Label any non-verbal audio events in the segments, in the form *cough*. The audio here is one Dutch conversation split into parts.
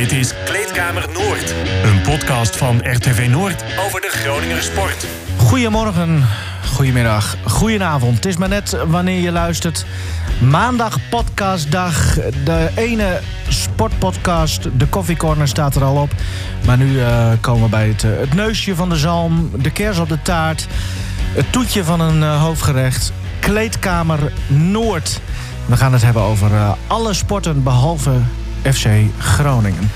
Dit is Kleedkamer Noord. Een podcast van RTV Noord over de Groninger sport. Goedemorgen, goedemiddag, goedenavond. Het is maar net wanneer je luistert. Maandag podcastdag. De ene sportpodcast, de Coffee Corner, staat er al op. Maar nu eh, komen we bij het, eh, het neusje van de zalm, de kers op de taart... het toetje van een eh, hoofdgerecht, Kleedkamer Noord. We gaan het hebben over alle sporten behalve FC Groningen.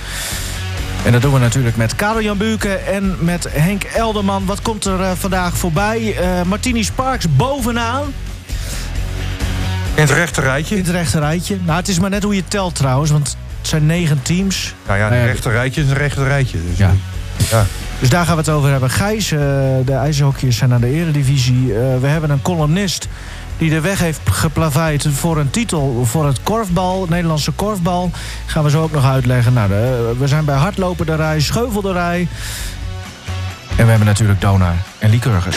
En dat doen we natuurlijk met Karel Jan Buurke en met Henk Elderman. Wat komt er eh, vandaag voorbij? Eh Martini Sparks bovenaan In het rechte rijtje. in het rechte rijtje. Nou, het is maar net hoe je telt trouwens, want het zijn negen teams. Nou ja, Nou ja, het rechte rijtje is een rechte rijtje. Dus, Ja. ja. Dus daar gaan we het over hebben. Gijs, eh, de ijshockeyers zijn naar de eredivisie. Eh, we hebben een columnist die de weg heeft geplaveid voor een titel voor het korfbal, Nederlandse korfbal. Gaan we zo ook nog uitleggen. Nou, de- we zijn bij hardloperderij, scheuvelderij. En we hebben natuurlijk Donar en Lycurgus.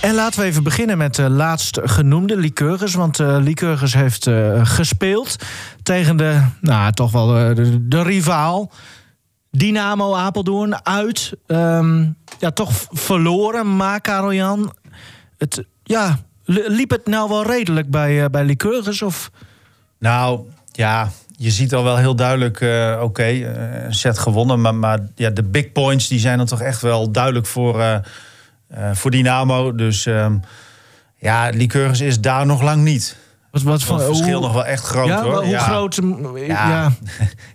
En laten we even beginnen met de laatst genoemde Lycurgus. Want eh Lycurgus heeft eh, gespeeld tegen de, nou, toch wel eh, de, de rivaal. Dynamo Apeldoorn uit. Ehm, ja, toch verloren. Maar Karel het, ja, li- liep het nou wel redelijk bij, eh bij Lycurgus? Of Nou, ja, je ziet al wel heel duidelijk, eh, oké, eh, een set gewonnen. Maar, maar ja, de big points die zijn dan toch echt wel duidelijk voor, eh, eh, voor Dynamo. Dus ehm, ja, Lycurgus is daar nog lang niet. wat, wat Het verschil hoe- nog wel echt groot ja, hoor. hoe groot? m, Ja, Ja,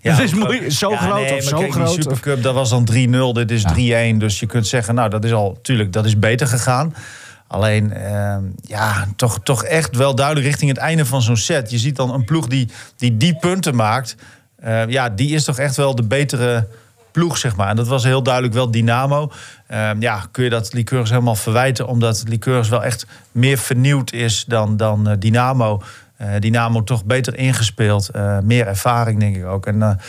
*laughs* Het is moeilijk. Zo groot nee, of zo kijk, groot, Die Supercup, dat was dan 3-0, dit is 3-1. Dus je kunt zeggen, nou, dat is al, tuurlijk, dat is beter gegaan. Alleen, ehm, ja, toch, toch echt wel duidelijk richting het einde van zo'n set. Je ziet dan een ploeg die die, die punten maakt. eh, ja, die is toch echt wel de betere ploeg, zeg maar. En dat was heel duidelijk wel Dynamo. Ehm, ja, kun je dat Lycurgus helemaal verwijten... omdat Lycurgus wel echt meer vernieuwd is dan, dan eh, Dynamo. Eh, Dynamo toch beter ingespeeld. eh, meer ervaring, denk ik ook. En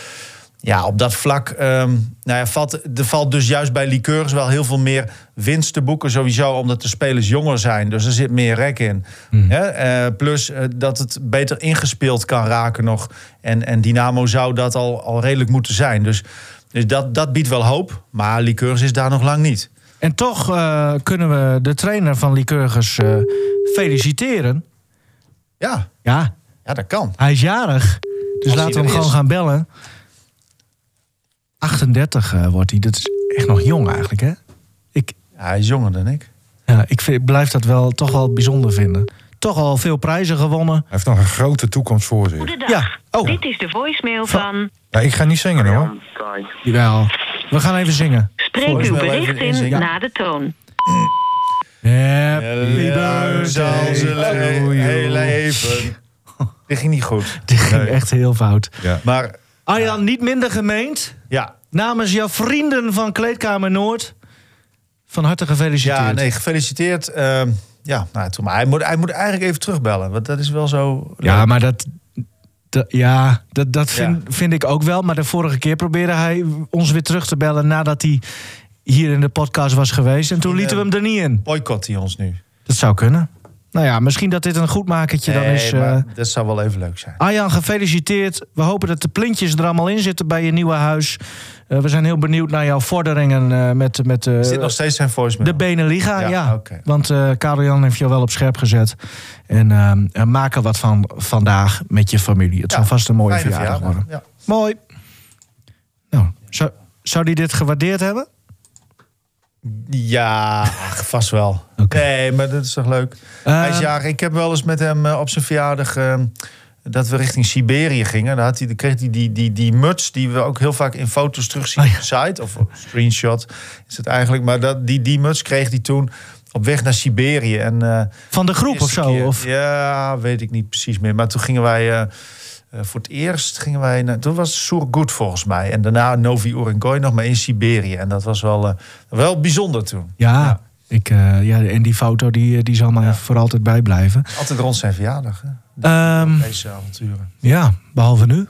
ja, op dat vlak ehm, nou ja, valt, er valt dus juist bij Lycurgus wel heel veel meer winst te boeken. Sowieso omdat de spelers jonger zijn. Dus er zit meer rek in. Hè? Eh, plus eh, dat het beter ingespeeld kan raken nog. En, en Dynamo zou dat al, al redelijk moeten zijn. Dus, dus dat, dat biedt wel hoop. Maar Lycurgus is daar nog lang niet. En toch eh, kunnen we de trainer van Lycurgus feliciteren. Ja, Ja, ja dat kan. hij is jarig. Dus Als laten we hem gewoon is. gaan bellen. 38 eh, wordt hij. Dat is echt nog jong eigenlijk, hè? Ik, Ja, hij is jonger dan ik. ja, ik vind, blijf dat wel toch wel bijzonder vinden. Toch al veel prijzen gewonnen. Hij heeft nog een grote toekomst voor zich. Goedendag. Ja. Oh. Dit is de voicemail Van- van... Ja, ik ga niet zingen hoor. Jawel. We gaan even zingen. Spreek uw bericht in inzingen. na de toon. Happy ze birthday. le- heel leven. Dit ging niet goed. Dit ging Nee. echt heel fout. Ja. Maar Arjan, niet minder gemeend. ja, Namens jouw vrienden van Kleedkamer Noord. Van harte gefeliciteerd. ja nee, gefeliciteerd. Ehm, ja, nou, toen, maar hij moet, hij moet eigenlijk even terugbellen. Want dat is wel zo... Ja, maar dat. dat- ja, dat, dat vind, Ja. vind ik ook wel. Maar de vorige keer probeerde hij ons weer terug te bellen nadat hij hier in de podcast was geweest. En toen lieten we hem er niet in. Boycott hij ons nu. Dat zou kunnen. Nou ja, misschien dat dit een goedmakertje dan Nee, is. maar eh dat zou wel even leuk zijn. Arjan, gefeliciteerd. We hopen dat de plintjes er allemaal in zitten bij je nieuwe huis. Eh, we zijn heel benieuwd naar jouw vorderingen eh, met, met Is dit nog steeds zijn voicemail? de Beneliga. Ja, Ja, want eh Karel Jan heeft je wel op scherp gezet. En maak er wat van vandaag met je familie. Het Ja, zal vast een mooie verjaardag worden. Ja. Mooi. Nou, zou, zou die dit gewaardeerd hebben? Ja, ach, vast wel. Oké. Nee, maar dat is toch leuk. Eh, Hij is jarig. Ik heb wel eens met hem eh, op zijn verjaardag... eh, dat we richting Siberië gingen. Dan, had hij, kreeg hij die, die, die muts die we ook heel vaak in foto's terugzien Oh ja. op de site. Of op screenshot is het eigenlijk. Maar dat, die, die muts kreeg hij toen op weg naar Siberië. En, eh, Van de groep of zo? keer- Of, Ja, weet ik niet precies meer. Maar toen gingen wij... eh, voor het eerst gingen wij... Naar, toen was Surgut volgens mij. En daarna Novi Urengoy nog maar in Siberië. En dat was wel, eh, wel bijzonder toen. ja, Ja. Ik, eh, ja, en die foto die, die zal mij Ja. voor altijd bijblijven. Altijd rond zijn verjaardag. Hè? Ehm, Deze avonturen. ja, behalve nu.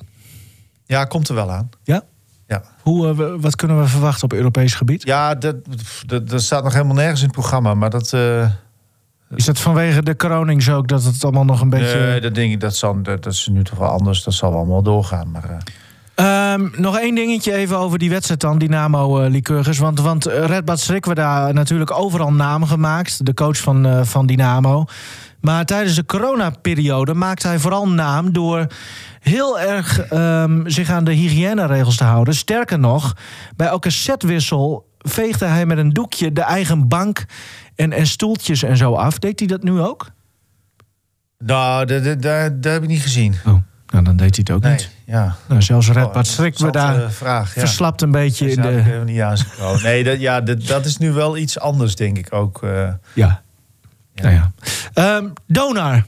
Ja, komt er wel aan. Ja? Ja. Hoe, wat kunnen we verwachten op Europees gebied? Ja, dat, dat, dat staat nog helemaal nergens in het programma. Maar dat, Is dat vanwege de Kronings ook dat het allemaal nog een beetje... Nee, dat denk ik, dat, zal, dat, dat is nu toch wel anders. Dat zal allemaal doorgaan. Maar, eh, Ehm, nog één dingetje even over die wedstrijd dan, Dynamo uh, Lycurgus. Want, want Redbad daar natuurlijk overal naam gemaakt. De coach van, uh, van Dynamo. Maar tijdens de coronaperiode maakte hij vooral naam door heel erg um, zich aan de hygiëneregels te houden. Sterker nog, bij elke setwissel veegde hij met een doekje de eigen bank en, en stoeltjes en zo af. Deed hij dat nu ook? Nou, dat, dat, dat heb ik niet gezien. Oh. Nou, dan deed hij het ook nee, niet. Ja. Nou, zelfs Red Bart Strik we daar vraag, ja. verslapt een beetje in de... Ik niet aan oh, Nee, dat, ja, dat, dat is nu wel iets anders, denk ik ook. Uh, ja. ja. Nou ja. Um, Donar.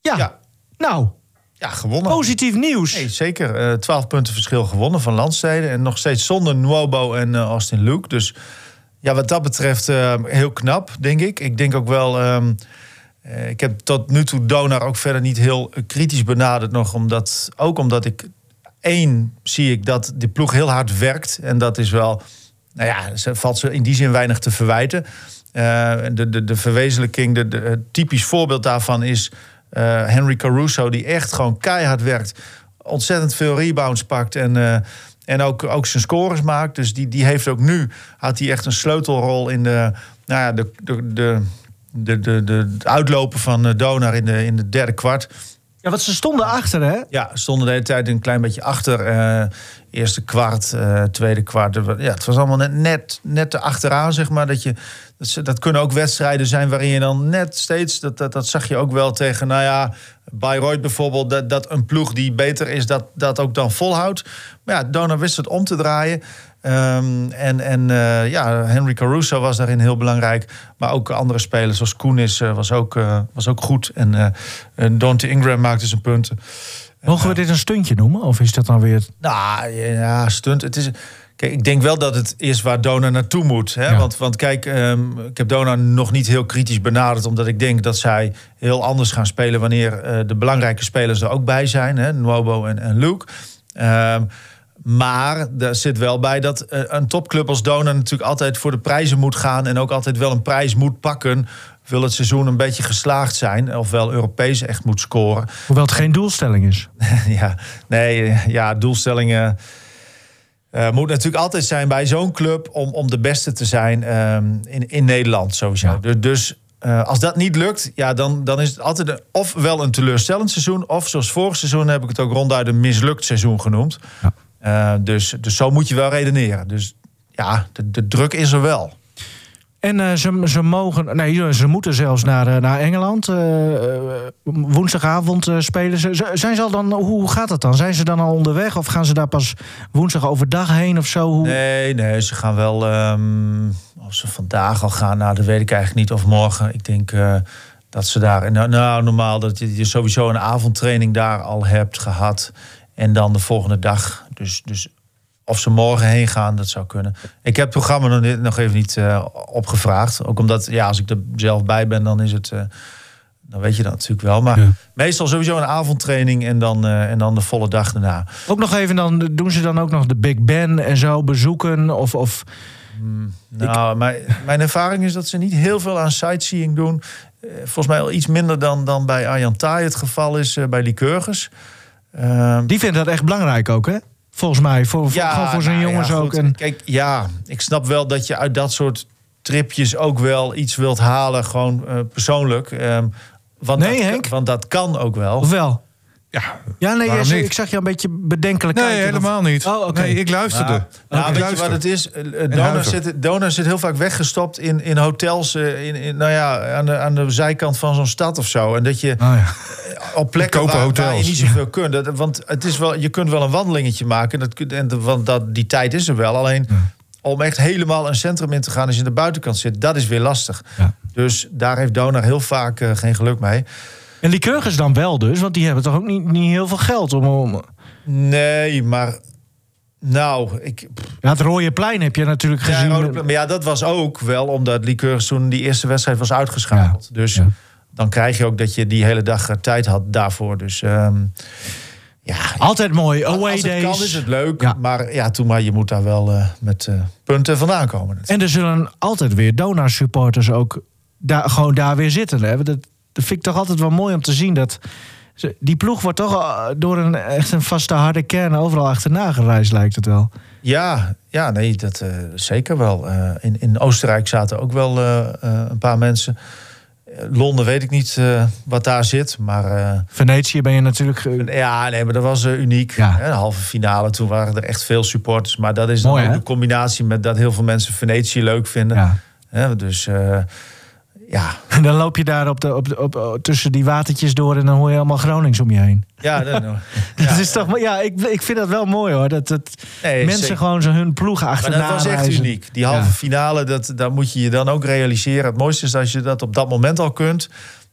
Ja. ja. Nou. Ja, gewonnen. Positief nieuws. Nee, zeker. Uh, 12 punten verschil gewonnen van Landsteden. En nog steeds zonder Nuobo en uh, Austin Luke. Dus ja, wat dat betreft uh, heel knap, denk ik. Ik denk ook wel... Um, uh, ik heb tot nu toe Donar ook verder niet heel kritisch benaderd nog. Omdat, ook omdat ik... één, zie ik dat die ploeg heel hard werkt. En dat is wel... Nou ja, ze valt ze in die zin weinig te verwijten. Uh, de, de, de verwezenlijking, de, de, typisch voorbeeld daarvan is... Uh, Henry Caruso, die echt gewoon keihard werkt. Ontzettend veel rebounds pakt en... En ook, ook zijn scores maakt. Dus die, die heeft ook nu had hij echt een sleutelrol in de, nou ja, de, de, de, de, de, de, uitlopen van Donar in de, in de derde kwart. Ja, want ze stonden achter, hè? Ja, stonden de hele tijd een klein beetje achter. Uh, eerste kwart, uh, tweede kwart. Ja, het was allemaal net, net, net te achteraan, zeg maar. Dat, je, dat, dat kunnen ook wedstrijden zijn waarin je dan net steeds... Dat, dat, dat zag je ook wel tegen, nou ja... Bayreuth bijvoorbeeld, dat, dat een ploeg die beter is... dat, dat ook dan volhoudt. Maar ja, Donar wist het om te draaien. Um, en en uh, ja, Henry Caruso was daarin heel belangrijk. Maar ook andere spelers zoals Koenis uh, was, ook, uh, was ook goed. En Dante Ingram maakte zijn punten. Mogen we dit een stuntje noemen? Of is dat dan weer... Nou, ja, stunt. Het is... Kijk, ik denk wel dat het is waar Dona naartoe moet. Hè? Ja. Want, want kijk, um, ik heb Dona nog niet heel kritisch benaderd... omdat ik denk dat zij heel anders gaan spelen... wanneer de belangrijke spelers er ook bij zijn. Hè? Nwobo en, en Luke. Um, maar er zit wel bij dat een topclub als Dona natuurlijk altijd voor de prijzen moet gaan. En ook altijd wel een prijs moet pakken. Wil het seizoen een beetje geslaagd zijn. Ofwel Europees echt moet scoren. Hoewel het geen doelstelling is. *laughs* ja, nee, ja, doelstellingen. Uh, moet natuurlijk altijd zijn bij zo'n club om, om de beste te zijn um, in, in Nederland sowieso. Ja. Dus, dus uh, als dat niet lukt, ja, dan, dan is het altijd een, ofwel een teleurstellend seizoen... of zoals vorig seizoen heb ik het ook ronduit een mislukt seizoen genoemd. Ja. Uh, dus, dus zo moet je wel redeneren. Dus ja, de, de druk is er wel. En uh, ze, ze mogen, nee, ze moeten zelfs naar, uh, naar Engeland. woensdagavond spelen ze. Zijn ze al dan, hoe gaat dat dan? Zijn ze dan al onderweg of gaan ze daar pas woensdag overdag heen of zo? Hoe? Nee, nee, ze gaan wel. Um, of ze vandaag al gaan, nou, dat weet ik eigenlijk niet. Of morgen. Ik denk dat ze daar. Nou, nou, normaal dat je sowieso een avondtraining daar al hebt gehad. En dan de volgende dag. Dus, dus of ze morgen heen gaan, dat zou kunnen. Ik heb het programma nog, nog even niet uh, opgevraagd. Ook omdat, ja, als ik er zelf bij ben, dan is het. Uh, dan weet je dat natuurlijk wel. Maar ja. meestal sowieso een avondtraining en dan, uh, en dan de volle dag daarna. Ook nog even, dan doen ze dan ook nog de Big Ben en zo bezoeken? Of. of... Hmm, nou, ik... mijn, mijn ervaring is dat ze niet heel veel aan sightseeing doen. volgens mij al iets minder dan, dan bij Arjan Taai het geval is bij Lycurgus. Uh, die vindt dat echt belangrijk ook, hè? Volgens mij, voor, ja, voor, voor zijn nou, jongens ja, ook. En... Kijk, ja, ik snap wel dat je uit dat soort tripjes ook wel iets wilt halen, gewoon uh, persoonlijk. Um, want nee, dat, Henk? Want dat kan ook wel. Of wel? Ja, ja nee, je, ik zag je een beetje bedenkelijk nee, kijken. helemaal of... niet. Oh, okay. Nee, ik luisterde. Nou, nou, ik weet luister. je wat het is? Donor zit, donor zit heel vaak weggestopt in, in hotels, uh, in, in, nou ja, aan, de, aan de zijkant van zo'n stad of zo. En dat je oh, ja. op plekken waar, waar, je niet zoveel kunt. Dat, want het is wel, je kunt wel een wandelingetje maken. Dat, en, want dat, die tijd is er wel. Alleen ja. om echt helemaal een centrum in te gaan als je aan de buitenkant zit, dat is weer lastig. Ja. Dus daar heeft Donor heel vaak uh, geen geluk mee. En Lycurgus dan wel dus, want die hebben toch ook niet, niet heel veel geld om... om... Nee, maar... Nou, ik... Ja, het Rode Plein heb je natuurlijk gezien. Ja, maar ja, dat was ook wel omdat Lycurgus toen die eerste wedstrijd was uitgeschakeld. Ja. Dus ja. dan krijg je ook dat je die hele dag tijd had daarvoor. Dus um, ja... Altijd mooi, away als days. Kan is het leuk, ja. maar ja, toen maar je moet daar wel uh, met uh, punten vandaan komen. En er zullen altijd weer Donar-supporters ook daar, gewoon daar weer zitten. Hè? Dat, dat vind ik toch altijd wel mooi om te zien. Dat ze- die ploeg wordt toch eh, door een echt een vaste harde kern overal achterna gereisd, lijkt het wel. Ja, ja nee, dat eh, zeker wel. Eh, in, in Oostenrijk zaten ook wel een paar mensen. Londen weet ik niet wat daar zit. Maar Venetië ben je natuurlijk. ja, nee, maar dat was uniek. Ja. Hè, de halve finale, toen waren er echt veel supporters. Maar dat is dan Mooi, ook de combinatie met dat heel veel mensen Venetië leuk vinden. ja. Hè, dus ja, En *laughs* dan loop je daar op de, op de, op, tussen die watertjes door en dan hoor je allemaal Gronings om je heen. ja, *laughs* dat, dat is toch, ja, ik, ik vind dat wel mooi hoor. Dat, dat nee, mensen zeker. gewoon zo hun ploegen Maar achterna dat was echt reizen. uniek. Die halve Ja. finale, dat, dat moet je je dan ook realiseren. Het mooiste is als je dat op dat moment al kunt.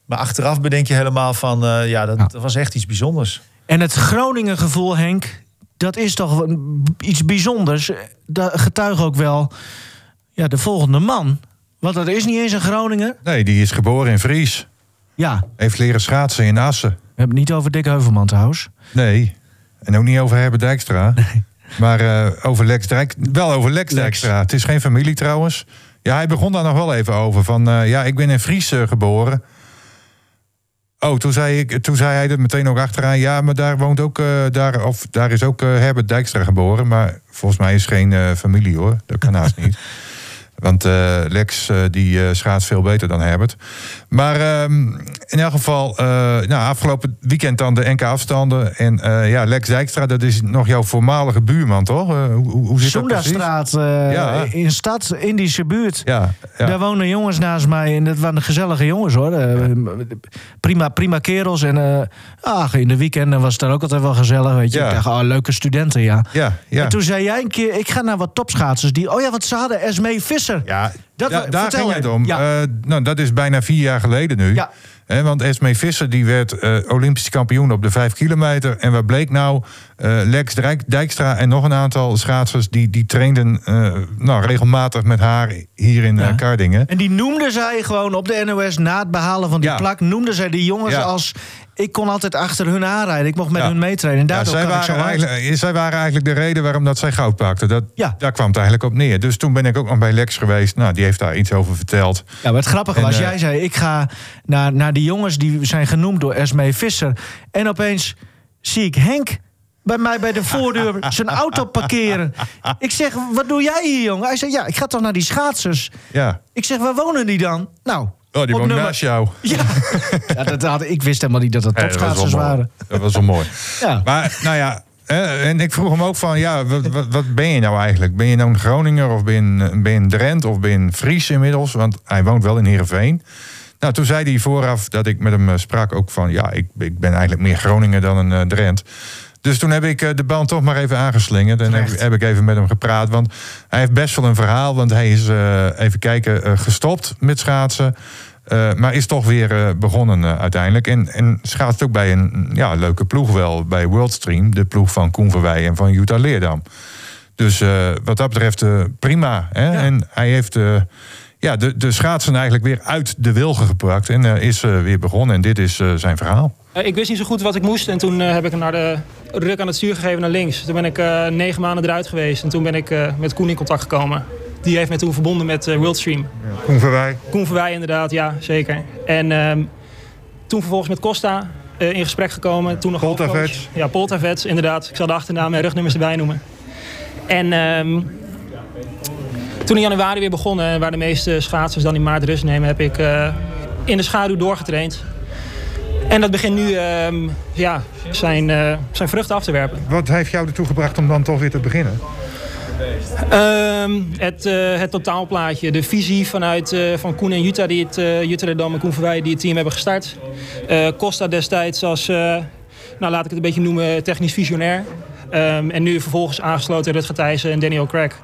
Maar achteraf bedenk je helemaal van, eh, ja, dat, Ja. dat was echt iets bijzonders. En het Groningen gevoel, Henk, dat is toch iets bijzonders. Dat getuigt ook wel ja, de volgende man. Want dat is niet eens een Groninger. Nee, die is geboren in Fries. Ja, Heeft leren schaatsen in Assen. we hebben het niet over Dick Heuvelman trouwens. Nee. En ook niet over Herbert Dijkstra. Maar eh, over Lex Dijk, wel over Lex, Lex. Dijkstra. Het is geen familie trouwens. Ja, hij begon daar nog wel even over. Van eh, ja, ik ben in Fries eh, geboren. Oh, toen zei, ik, toen zei hij er meteen ook achteraan. Ja, maar daar woont ook, daar, of daar is ook Herbert Dijkstra geboren. Maar volgens mij is geen familie hoor. Dat kan haast niet. *laughs* Want eh, Lex eh, die eh schaats veel beter dan Herbert. Maar ehm, in elk geval, eh, nou, afgelopen weekend dan de NK afstanden. En eh, ja, Lex Dijkstra, dat is nog jouw voormalige buurman, toch? Eh, hoe, hoe, zit dat precies? Soendastraat Ja. in stad, Indische buurt. Ja, ja. Daar woonden jongens naast mij en dat waren gezellige jongens hoor. Prima, prima kerels. En ach, in de weekenden was het dan ook altijd wel gezellig. Weet je. Ja. Ik dacht, oh, leuke studenten, ja. ja, ja. En toen zei jij een keer, ik ga naar wat topschaatsers. Die, oh ja, want ze hadden Esmee Visser. Ja, Dat da- daar ging het om. Ja. Eh, nou, dat is bijna vier jaar geleden nu. Ja. Want Esmee Visser die werd eh, Olympisch kampioen op de vijf kilometer. En wat bleek nou? Eh, Lex Dijk- Dijkstra en nog een aantal schaatsers... die, die trainden eh, nou, regelmatig met haar hier in Ja. eh, Kardingen. En die noemden zij gewoon op de NOS na het behalen van die Ja. plak. Noemden zij die jongens Ja. als. Ik kon altijd achter hun aanrijden. Ik mocht met Ja. hun meetrainen. En Ja, zij, ik waren eigenlijk, zij waren eigenlijk de reden waarom dat zij goud pakte. Dat, Ja. Daar kwam het eigenlijk op neer. Dus toen ben ik ook nog bij Lex geweest. Nou, die heeft daar iets over verteld. Ja, maar het grappige En, was, jij zei... ik ga naar, naar die jongens die zijn genoemd door Esmee Visser. En opeens zie ik Henk bij mij bij de voordeur *laughs* zijn auto parkeren. Ik zeg, wat doe jij hier, jongen? Hij zei, ja, ik ga toch naar die schaatsers. Ja. Ik zeg, waar wonen die dan? Nou, Oh, die woont nummer- naast jou. Ja, *laughs* ja dat had, ik wist helemaal niet dat dat topschaatsers waren. Dat was wel mooi. *laughs* Ja. Maar nou ja, hè, en ik vroeg hem ook van, ja, wat, wat, wat ben je nou eigenlijk? Ben je nou een Groninger of ben je een, ben je een Drent of ben je een Fries inmiddels? Want hij woont wel in Heerenveen. Nou, toen zei hij vooraf dat ik met hem eh, sprak ook van, ja, ik, ik ben eigenlijk meer Groninger dan een eh, Drent. Dus toen heb ik eh, de band toch maar even aangeslingerd. En heb, heb ik even met hem gepraat. Want hij heeft best wel een verhaal. Want hij is, eh, even kijken, eh, gestopt met schaatsen. Maar is toch weer begonnen uiteindelijk. En, en schaatst ook bij een ja, leuke ploeg wel. Bij Worldstream. De ploeg van Koen Verwij en van Jutta Leerdam. Dus wat dat betreft prima. Hè? En hij heeft ja, de, de schaatsen eigenlijk weer uit de wilgen gepakt. En is weer begonnen. En dit is zijn verhaal. Eh, Ik wist niet zo goed wat ik moest en toen eh, heb ik naar de ruk aan het stuur gegeven naar links. Toen ben ik eh, negen maanden eruit geweest en toen ben ik met Koen in contact gekomen. Die heeft mij toen verbonden met Worldstream. Koen Verwij. Koen Verwij inderdaad, ja zeker. En ehm, toen vervolgens met Costa in gesprek gekomen. Toen nog Poltavets. Ja, Poltavets inderdaad. Ik zal de achternaam en rugnummers erbij noemen. En ehm, toen in januari weer begonnen, waar de meeste schaatsers dan in maart rust nemen, heb ik in de schaduw doorgetraind. En dat begint nu ehm, ja, zijn, eh, zijn vruchten af te werpen. Wat heeft jou ertoe gebracht om dan toch weer te beginnen? Ehm, het, eh, het totaalplaatje, de visie vanuit eh, van Koen en Jutta, die het, Jutta Redam en Koen Verwij, die het team hebben gestart. Costa destijds als, nou laat ik het een beetje noemen, technisch visionair. Ehm, en nu vervolgens aangesloten Rutger Thijssen en Daniel Craig.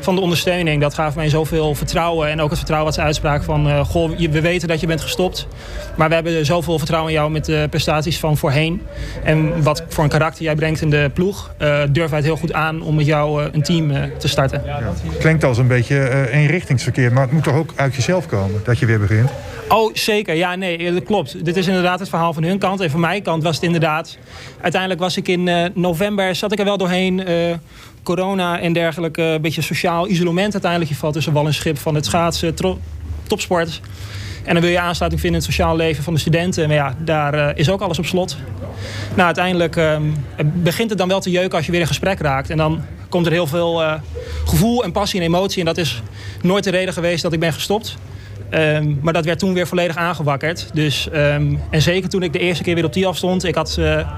Van de ondersteuning, dat gaf mij zoveel vertrouwen. En ook het vertrouwen wat ze uitspraken van... eh, goh, we weten dat je bent gestopt. Maar we hebben zoveel vertrouwen in jou met de prestaties van voorheen. En wat voor een karakter jij brengt in de ploeg... eh durven wij het heel goed aan om met jou eh, een team te starten. Klinkt als een beetje uh, eenrichtingsverkeer, maar het moet toch ook uit jezelf komen dat je weer begint? Oh, zeker. Ja, nee, dat klopt. Dit is inderdaad het verhaal van hun kant. En van mijn kant was het inderdaad... Uiteindelijk was ik in november, zat ik er wel doorheen... eh, corona en dergelijke, een beetje sociaal isolement uiteindelijk. Je valt tussen wal en schip van het schaatsen, topsport. En dan wil je aansluiting vinden in het sociaal leven van de studenten. Maar ja, daar eh, is ook alles op slot. Nou, uiteindelijk ehm, begint het dan wel te jeuken als je weer in gesprek raakt. En dan komt er heel veel uh, gevoel en passie en emotie. En dat is nooit de reden geweest dat ik ben gestopt. Um, maar dat werd toen weer volledig aangewakkerd. Dus, um, en zeker toen ik de eerste keer weer op die afstond. Ik had uh,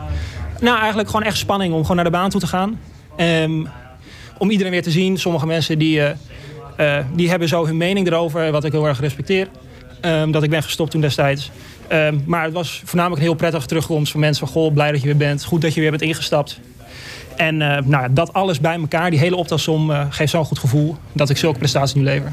nou, eigenlijk gewoon echt spanning om gewoon naar de baan toe te gaan. Um, om iedereen weer te zien. Sommige mensen die, uh, uh, die hebben zo hun mening erover. Wat ik heel erg respecteer. dat ik ben gestopt toen destijds. maar het was voornamelijk een heel prettige terugkomst van mensen van... Goh, blij dat je weer bent. Goed dat je weer bent ingestapt. En nou, dat alles bij elkaar, die hele optelsom, geeft zo'n goed gevoel... dat ik zulke prestaties nu lever.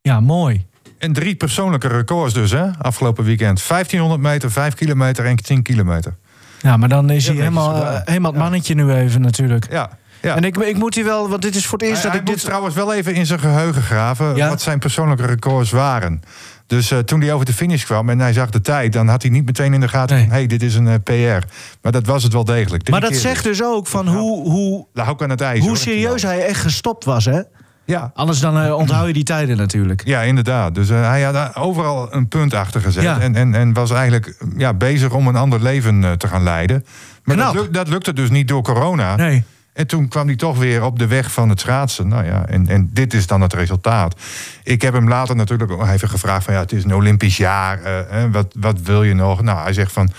Ja, mooi. En drie persoonlijke records dus, hè? Afgelopen weekend. 1500 meter, 5 kilometer en 10 kilometer. Ja, maar dan is hij helemaal, uh, helemaal het mannetje nu even natuurlijk. Ja. Ja. En ik, ik moet hier wel, want dit is voor het eerst hij, dat ik dit moet trouwens wel even in zijn geheugen graven Ja? wat zijn persoonlijke records waren. Dus uh, toen hij over de finish kwam en hij zag de tijd, dan had hij niet meteen in de gaten Nee. hé, dit is een uh, PR. Maar dat was het wel degelijk. Drie Maar dat zegt dus ook van hoe, hoe, Lag ook aan het ijs. hoe hoor. serieus hij echt gestopt was, hè? Ja. Anders dan uh, onthoud je die tijden natuurlijk. Ja, inderdaad. Dus uh, hij had overal een punt achter gezet. Ja. En, en, en was eigenlijk ja, bezig om een ander leven uh, te gaan leiden. Maar dat, luk, dat lukte dus niet door corona. Nee. En toen kwam hij toch weer op de weg van het schaatsen. Nou ja, en, en dit is dan het resultaat. Ik heb hem later natuurlijk even gevraagd van ja, het is een Olympisch jaar. eh, wat, wat wil je nog? Nou, hij zegt van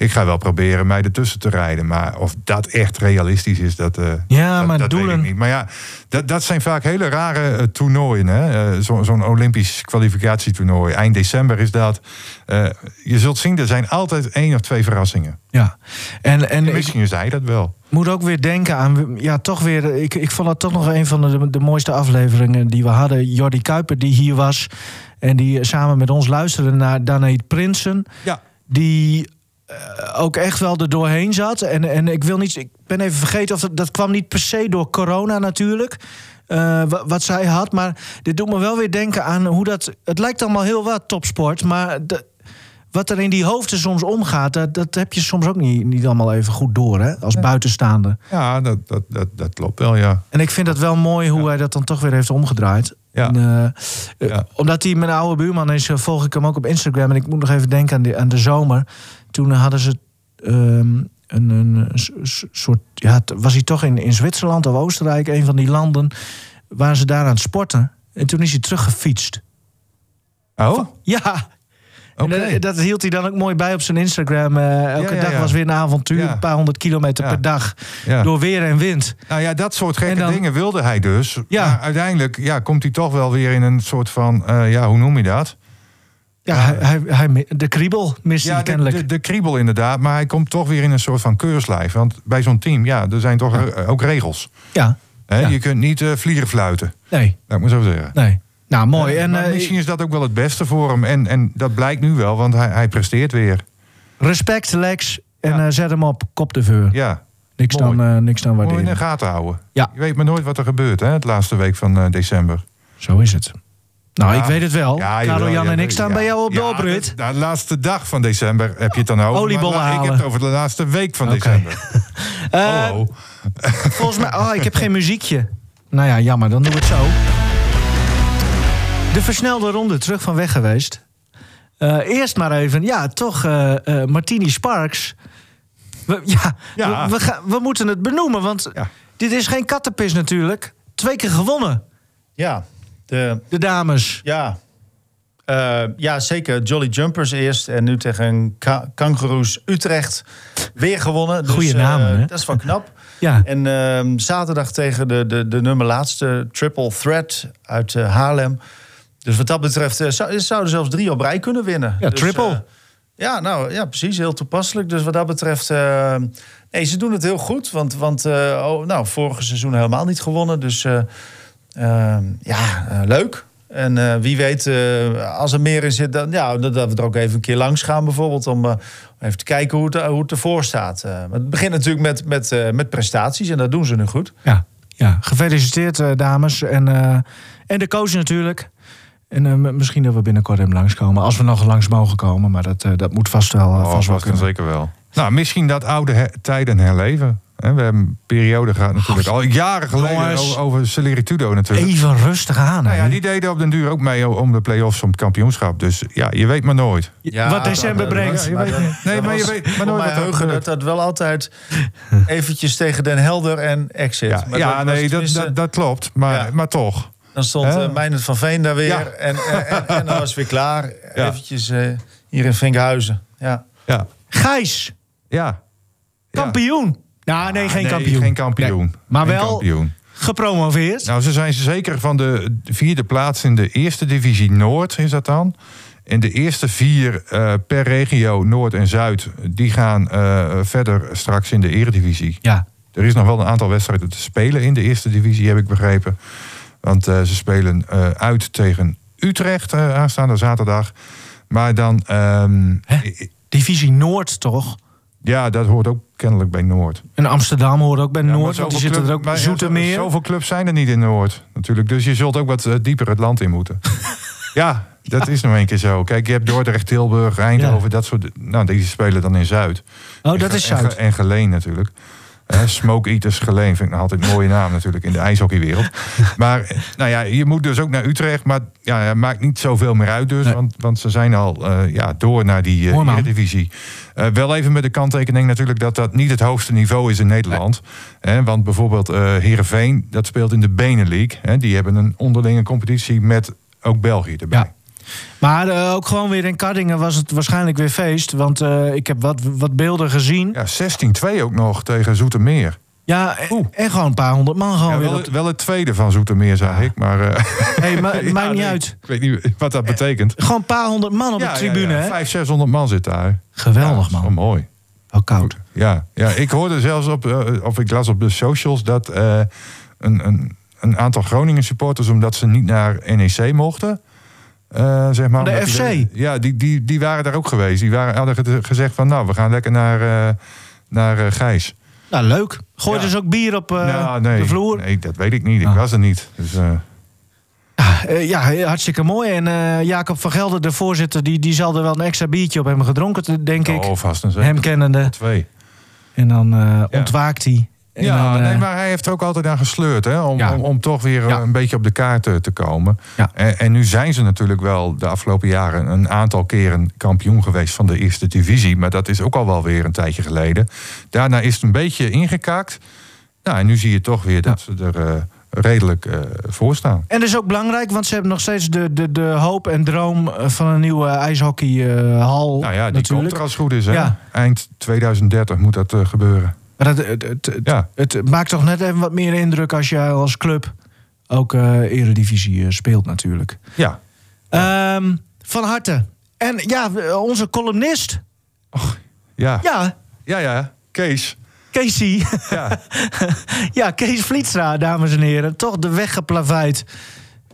ik ga wel proberen mij ertussen te rijden. Maar of dat echt realistisch is, dat, eh, Ja, dat, maar dat weet ik niet. Maar ja, dat, dat zijn vaak hele rare eh, toernooien. hè. Zo- Zo'n Olympisch kwalificatietoernooi. Eind december is dat. Je zult zien, er zijn altijd één of twee verrassingen. Ja. En, en Misschien is hij dat wel. moet ook weer denken aan, ja, toch weer, ik, ik vond het toch nog een van de, de mooiste afleveringen die we hadden. Jordi Kuiper, die hier was en die samen met ons luisterde naar Daneet Prinsen. Ja. die ook echt wel er doorheen zat. En, en ik wil niet, ik ben even vergeten of dat, dat kwam niet per se door corona natuurlijk. eh, wa- wat zij had, maar dit doet me wel weer denken aan hoe dat. Het lijkt allemaal heel wat topsport, maar de, wat er in die hoofden soms omgaat, dat, dat heb je soms ook niet, niet allemaal even goed door, hè, als buitenstaander. Ja, dat, dat, dat, dat klopt wel, ja. En ik vind dat wel mooi hoe hij dat dan toch weer heeft omgedraaid. Ja. En, eh, eh, Ja. Omdat hij mijn oude buurman is, eh, volg ik hem ook op Instagram. En ik moet nog even denken aan de, aan de zomer. Toen hadden ze ehm, een, een soort. Ja, was hij toch in, in Zwitserland of Oostenrijk, een van die landen. Waren ze daar aan het sporten. En toen is hij teruggefietst. Oh, Ja. En dat, dat hield hij dan ook mooi bij op zijn Instagram. Eh, elke Ja, ja, dag ja. was weer een avontuur. Een paar honderd kilometer per dag. Door weer en wind. Nou ja, dat soort gekke dan- dingen wilde hij dus. Ja. Maar uiteindelijk ja, komt hij toch wel weer in een soort van... eh, ja, hoe noem je dat? Ja, hij, hij, de kriebel mist Ja, de, kennelijk. de, de kriebel inderdaad. Maar hij komt toch weer in een soort van keurslijf. Want bij zo'n team, ja, er zijn toch ook regels. ja. Je kunt niet eh vliegen fluiten, nee, ik maar zo zeggen. nee. Nou, mooi. En eh, misschien is dat ook wel het beste voor hem. En, en dat blijkt nu wel, want hij, hij presteert weer. respect, Lex. En eh, zet hem op kop de veur. Ja, niks, mooi. dan, niks dan moet je in waarderen. de gaten houden. Ja. Je weet maar nooit wat er gebeurt, hè, het laatste week van december. Zo is het. Nou, ik weet het wel. Ja, Karel, Jan en ik staan ja. bij jou op de oprit. de, de laatste dag van december heb je het dan over. Oliebollen maar, la- Ik heb het over de laatste week van december. Eh, *laughs* Oh, oh. Volgens mij... Oh, ik heb geen muziekje. Nou ja, jammer. Dan doen we het zo. De versnelde ronde terug van weg geweest. Eh, eerst maar even, ja, toch eh, eh, Martini Sparks. We, ja, Ja. We, we, gaan- we moeten het benoemen, want Ja. dit is geen kattenpis natuurlijk. Twee keer gewonnen, Ja, de, de dames. ja. Eh, ja, zeker. Jolly Jumpers eerst. En nu tegen Ka Kangaroos Utrecht weer gewonnen. Dus, Goeie eh, namen, hè? Dat is wel knap. *laughs* Ja, En ehm, zaterdag tegen de, de, de nummer laatste, Triple Threat uit eh, Haarlem. Dus wat dat betreft zou, zouden zelfs drie op rij kunnen winnen. Ja, Dus, triple. ja, nou ja, precies. Heel toepasselijk. Dus wat dat betreft. eh, nee, ze doen het heel goed. Want, want oh, nou, vorige seizoen helemaal niet gewonnen. Dus ehm, ja, eh, leuk. En eh, wie weet, eh, als er meer in zit, dan ja, dat, dat we er ook even een keer langs gaan, bijvoorbeeld. Om eh, even te kijken hoe het, hoe het ervoor staat. Eh, het begint natuurlijk met, met, eh, met prestaties en dat doen ze nu goed. ja, ja. gefeliciteerd dames. En, eh, en de coach natuurlijk. En eh, misschien dat we binnenkort hem langskomen. Als we nog langs mogen komen. Maar dat, eh, dat moet vast wel, Oh, vast wel vast zeker wel. Nou, misschien dat oude tijden herleven. We hebben een periode gehad natuurlijk. Al jaren geleden jongens. over, Celeritudo natuurlijk. Even rustig aan. Nou ja, die deden op den duur ook mee om de play-offs om het kampioenschap. Dus ja, je weet maar nooit. wat december brengt. Ja. Nee, maar je weet maar nooit wat heugen dat dat wel altijd eventjes tegen Den Helder en Exit. Ja, nee, dat, tenminste- dat, dat klopt. Maar, Ja. maar toch. Dan stond uh, Meijnerd van Veen daar weer. Ja. En, en, en, en dan was het weer klaar. *laughs* Ja. Eventjes eh, hier in Vinkhuizen. Ja. Ja. Gijs, Ja. Ja. kampioen. Nou, nee, geen Nee, kampioen. Geen kampioen. Nee. Maar Geen wel kampioen. gepromoveerd. Nou, ze zijn zeker van de vierde plaats in de eerste divisie Noord, is dat dan. En de eerste vier eh, per regio, Noord en Zuid, die gaan eh, verder straks in de eredivisie. Ja. Er is nog wel een aantal wedstrijden te spelen in de eerste divisie, heb ik begrepen. Want eh, ze spelen uit tegen Utrecht aanstaande zaterdag. Maar dan, ehm, Divisie Noord, toch? Ja, dat hoort ook kennelijk bij Noord. En Amsterdam hoort ook bij Ja, Noord, want die zitten er ook. ja, Zoetermeer. zo- Zoveel clubs zijn er niet in Noord, natuurlijk. Dus je zult ook wat eh, dieper het land in moeten. *laughs* ja, dat is nog een keer zo. Kijk, je hebt Dordrecht, Tilburg, Eindhoven, dat soort... Nou, die spelen dan in Zuid. Oh, dat En is en Zuid. Ge- En Geleen natuurlijk. Eh, Smoke Eaters Geleen vind ik nog altijd een mooie naam natuurlijk in de ijshockeywereld. *laughs* Maar eh, nou ja, je moet dus ook naar Utrecht. Maar ja, het maakt niet zoveel meer uit dus. Nee. Want, want ze zijn al eh, ja, door naar die uh, man. Eredivisie. Eh, wel even met de kanttekening natuurlijk dat dat niet het hoogste niveau is in Nederland. Hè, want bijvoorbeeld eh Heerenveen, dat speelt in de Benelink. Hè, die hebben een onderlinge competitie met ook België erbij. Ja. Maar eh, ook gewoon weer in Kardingen was het waarschijnlijk weer feest. Want eh, ik heb wat, wat beelden gezien. Ja, 16-2 ook nog tegen Zoetermeer. Ja, en, gewoon een paar honderd man gewoon Ja, weer. wel, op- het, wel het tweede van Zoetermeer, zag ik. Maar eh, *laughs* Hey, maar, *laughs* Ja, maakt niet nee, uit. Ik weet niet wat dat betekent. Gewoon een paar honderd man op de tribune, hè? 500, 600 man zit daar. Geweldig, man. wel mooi. Oh, koud. Ja, ja, ik hoorde zelfs op, of ik las op de socials dat een, een, een aantal Groningen supporters, omdat ze niet naar NEC mochten. Eh, zeg maar, de omdat die- FC? ja, die, die, die waren daar ook geweest. Die waren, hadden ge- gezegd van, nou, we gaan lekker naar, eh, naar eh, Gijs. Nou, leuk. Gooi Ja. dus ook bier op nou, nee, de vloer. nee, dat weet ik niet. Ik Ah. was er niet. Dus, eh, Ja, ja, hartstikke mooi. En Jacob van Gelder, de voorzitter, die, die zal er wel een extra biertje op hebben gedronken, denk ik. oh, vast en zeker. Hem kennende. Twee. En dan ontwaakt hij. En Ja, dan, eh, nee, maar hij heeft er ook altijd aan gesleurd. Hè, om, Ja. om, om toch weer eh, Ja. een beetje op de kaart te, te komen. Ja. En, en nu zijn ze natuurlijk wel de afgelopen jaren een aantal keren kampioen geweest van de eerste divisie. Maar dat is ook al wel weer een tijdje geleden. Daarna is het een beetje ingekakt. Nou, en nu zie je toch weer dat ze er eh, redelijk eh, voor staan. En dat is ook belangrijk, want ze hebben nog steeds de, de, de hoop en droom eh, van een nieuwe ijshockeyhal. Nou ja, die natuurlijk. komt er als het goed is. Hè? Eind 2030 moet dat eh, gebeuren. Maar het, het, Ja. het maakt toch net even wat meer indruk als je als club ook eh eredivisie eh, speelt natuurlijk. Ja. Ehm, van harte. En ja, onze columnist. Ja. Ja, Ja, ja. Kees. Casey. Ja. *laughs* ja, Kees Vlietstra, dames en heren. Toch de weg geplaveid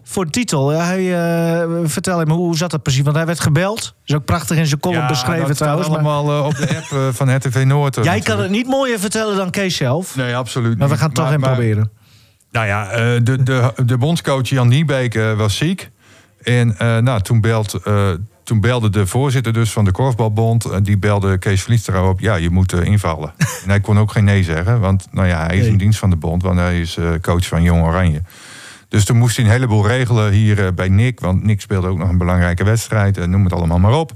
voor de titel. Hij, eh, vertel hem, hoe zat dat precies? Want hij werd gebeld. Is ook prachtig in zijn column beschreven dat trouwens. staat maar allemaal eh, op de app eh, van RTV Noord. jij kan het niet mooier vertellen dan Kees zelf. Nee, absoluut Maar we niet. gaan het toch Maar- proberen. Nou ja, de, de, de bondscoach Jan Niebeek was ziek. En nou, toen, belt, toen belde de voorzitter dus van de Korfbalbond... en die belde Kees Vlietstra op, ja, je moet invallen. *laughs* en hij kon ook geen nee zeggen, want nou ja, hij is in dienst van de bond... want hij is coach van Jong Oranje. Dus toen moest hij een heleboel regelen hier eh, bij Nick... want Nick speelde ook nog een belangrijke wedstrijd, eh, noem het allemaal maar op.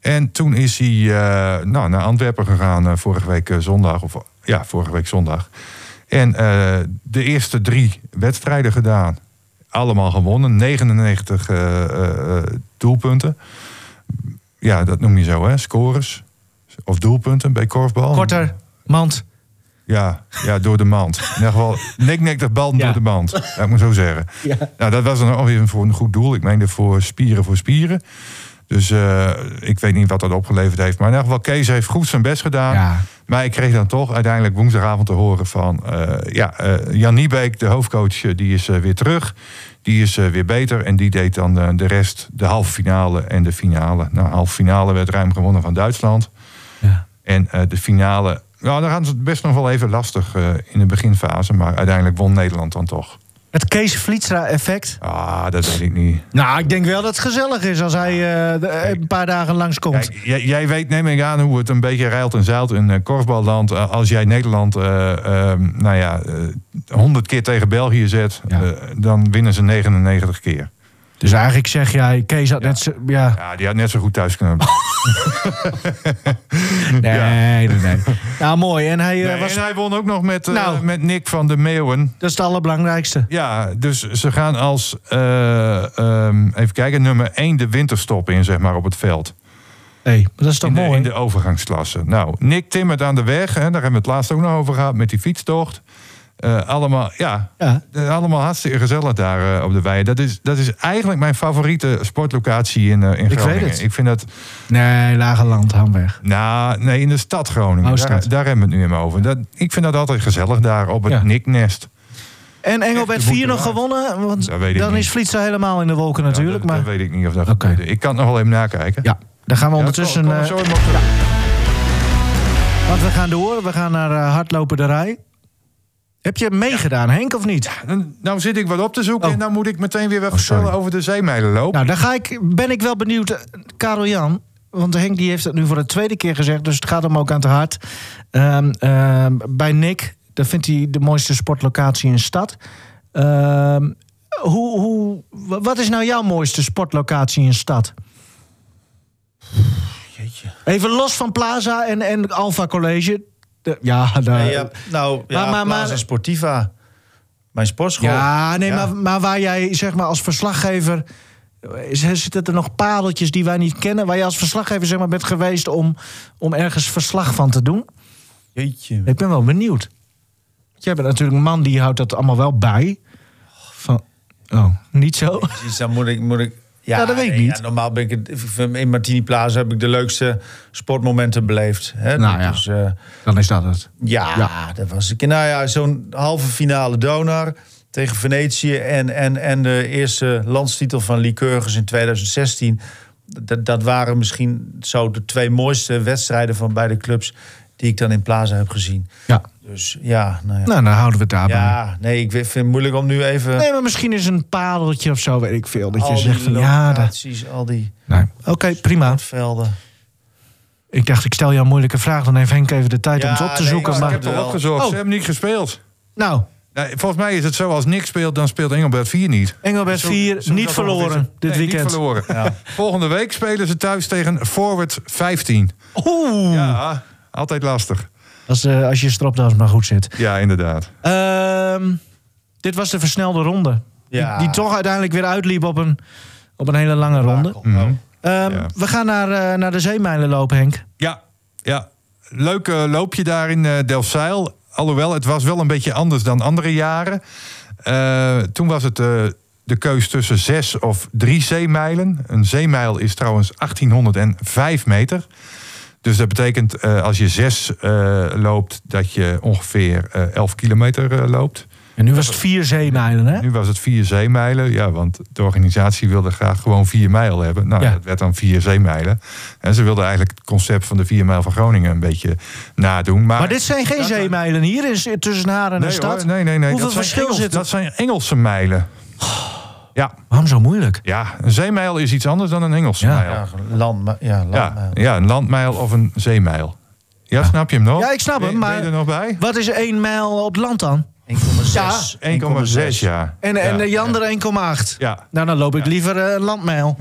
En toen is hij eh, nou, naar Antwerpen gegaan vorige week zondag. Of, ja, vorige week zondag. En de eerste drie wedstrijden gedaan. Allemaal gewonnen. 99 eh, eh, doelpunten. Ja, dat noem je zo, hè? Scores. Of doelpunten bij korfbal. Korter, mand. Ja, ja, door de mand. In ieder geval, nik-nik de bal Ja. door de mand. Dat moet ik zo zeggen. Ja. Nou, dat was dan alweer voor een goed doel. Ik meende voor spieren voor spieren. Dus eh, ik weet niet wat dat opgeleverd heeft. Maar in ieder geval, Kees heeft goed zijn best gedaan. Ja. Maar ik kreeg dan toch uiteindelijk woensdagavond te horen van... eh, ja, eh, Jan Niebeek, de hoofdcoach, die is weer terug. Die is weer beter en die deed dan de rest, de halve finale en de finale. Nou, halve finale werd ruim gewonnen van Duitsland. Ja. En de finale, nou, daar hadden ze het best nog wel even lastig eh, in de beginfase. Maar uiteindelijk won Nederland dan toch. Het Kees Vlietstra effect. Ah, dat weet ik niet. Nou, ik denk wel dat het gezellig is als hij eh, een paar dagen langskomt. Kijk, jij, jij weet, neem ik aan, hoe het een beetje rijlt en zeilt in eh, korfballand. Als jij Nederland, eh, ehm, nou ja, 100 keer tegen België zet, Ja. dan winnen ze 99 keer. Dus eigenlijk zeg jij, Kees had net zo... Ja, Ja, die had net zo goed thuis kunnen. *laughs* nee, nee, nee. Nou, mooi. En hij eh, Nee, was... En hij won ook nog met, eh, Nou. met Nick van de Meeuwen. Dat is het allerbelangrijkste. Ja, dus ze gaan als, eh, ehm, even kijken, nummer 1 de winterstop in, zeg maar, op het veld. Hé, hey, dat is toch in, de, mooi? in de overgangsklasse. Nou, Nick timmert aan de weg, hè, daar hebben we het laatst ook nog over gehad, met die fietstocht. Eh, allemaal, ja, Ja. allemaal hartstikke gezellig daar eh, op de wei. Dat is, dat is eigenlijk mijn favoriete sportlocatie in, eh in weet Groningen. het. Ik vind dat, Nee, lage land, Hamweg. nou, nee, in de stad Groningen. Oh, daar, daar hebben we het nu even over. Dat, ik vind dat altijd gezellig daar op het Ja. Nicknest. En Engelbert Echt de 4 nog gewonnen? Want weet ik dan niet. is Vlietstra helemaal in de wolken natuurlijk. Ja, dat, maar dat weet ik niet of dat gebeurde. Ik kan het nog wel even nakijken. ja, dan gaan we ondertussen... kom- kom zo want we gaan door. We gaan naar hardlopen de rij. Heb je meegedaan, Henk, of niet? Dan- Nou zit ik wat op te zoeken Oh. en dan moet ik meteen weer wat Oh, over de zeemijlenloop. Nou, dan ga ik, ben ik wel benieuwd. eh, Karel Jan, want Henk die heeft het nu voor de tweede keer gezegd... dus het gaat hem ook aan het hart. Ehm, ehm, bij Nick, dat vindt hij de mooiste sportlocatie in de stad. Ehm, hoe, hoe, wa- wat is nou jouw mooiste sportlocatie in de stad? Jeetje. Even los van Plaza en, en Alpha College. De- ja, daar- Nee, ja, nou, ja, Maar- maar- Sportiva. Mijn sportschool. Ja, nee, Ja. Maar, maar waar jij zeg maar als verslaggever. Zitten er nog pareltjes die wij niet kennen? Waar je als verslaggever zeg maar, bent geweest om, om ergens verslag van te doen? Jeetje. Ik ben wel benieuwd. Jij bent natuurlijk een man die houdt dat allemaal wel bij. Van, oh, niet zo? Precies, dan moet ik... Moet ik ja, Ja, dat weet ik niet. Ja, normaal ben ik in Martini Plaza heb ik de leukste sportmomenten beleefd. Hè? Nou ja. Dus, eh, Dan is dat het. ja, Ja. dat was ik. Nou ja, zo'n halve finale Donar tegen Venetië en, en, en de eerste landstitel van Lycurgus in 2016. Dat, dat waren misschien zo de twee mooiste wedstrijden van beide clubs die ik dan in Plaza heb gezien. Ja. Dus ja, nou ja. Nou, dan houden we het daarbij. ja, nee, ik vind het moeilijk om nu even. Nee, maar misschien is een pareltje of zo, weet ik veel. Dat je zegt van ja, dat... locaties, al die Nee. Oké, prima. velden. Ik dacht, ik stel jou een moeilijke vraag. Dan heeft Henk even de tijd om het op te nee, zoeken. ik ik Maar... heb het al wel. opgezocht. Oh. Ze hebben niet gespeeld. Nou, Nee, volgens mij is het zo, als Nick speelt, dan speelt Engelbert 4 niet. Engelbert Zo- 4 zo niet verloren dit Nee, weekend. Niet verloren. Ja. *laughs* Volgende week spelen ze thuis tegen Forward 15. Oeh. Ja, altijd lastig. Als, eh, als je stropdas maar goed zit. Ja, inderdaad. Ehm, dit was de versnelde ronde. Ja. Die, die toch uiteindelijk weer uitliep op een, op een hele lange ronde. Mhm. Ehm, Ja. We gaan naar, eh, naar de zeemijlenloop, Henk. Ja, ja. Leuk eh, loopje daar in eh Delfzijl. Alhoewel, het was wel een beetje anders dan andere jaren. Eh, toen was het eh, de keus tussen zes of drie zeemijlen. Een zeemijl is trouwens 1805 meter. Dus dat betekent eh, als je zes eh, loopt, dat je ongeveer eh 11 kilometer loopt. En nu was het vier zeemijlen, hè? Nu was het vier zeemijlen. Ja, want de organisatie wilde graag gewoon vier mijl hebben. Nou, Ja. dat werd dan vier zeemijlen. En ze wilden eigenlijk het concept van de vier mijl van Groningen een beetje nadoen. Maar, Maar dit zijn geen zeemijlen hier in, tussen Haren en de stad. hoor, nee, nee, nee. Hoeveel dat zijn verschil Engels- zit er? Dat zijn Engelse mijlen. Ja, Waarom zo moeilijk? ja, een zeemijl is iets anders dan een Engelse Ja. mijl. Ja, land, ja, land, Ja, ja, een landmijl of een zeemijl. Ja, snap je hem nog? Ja, ik snap hem, Ben- Ben maar- je er nog bij? Wat is één mijl op land dan? 1,6. 1,6, ja. En, en Ja, de ja. andere 1,8. Ja. Nou, dan loop ik liever eh, een landmijl.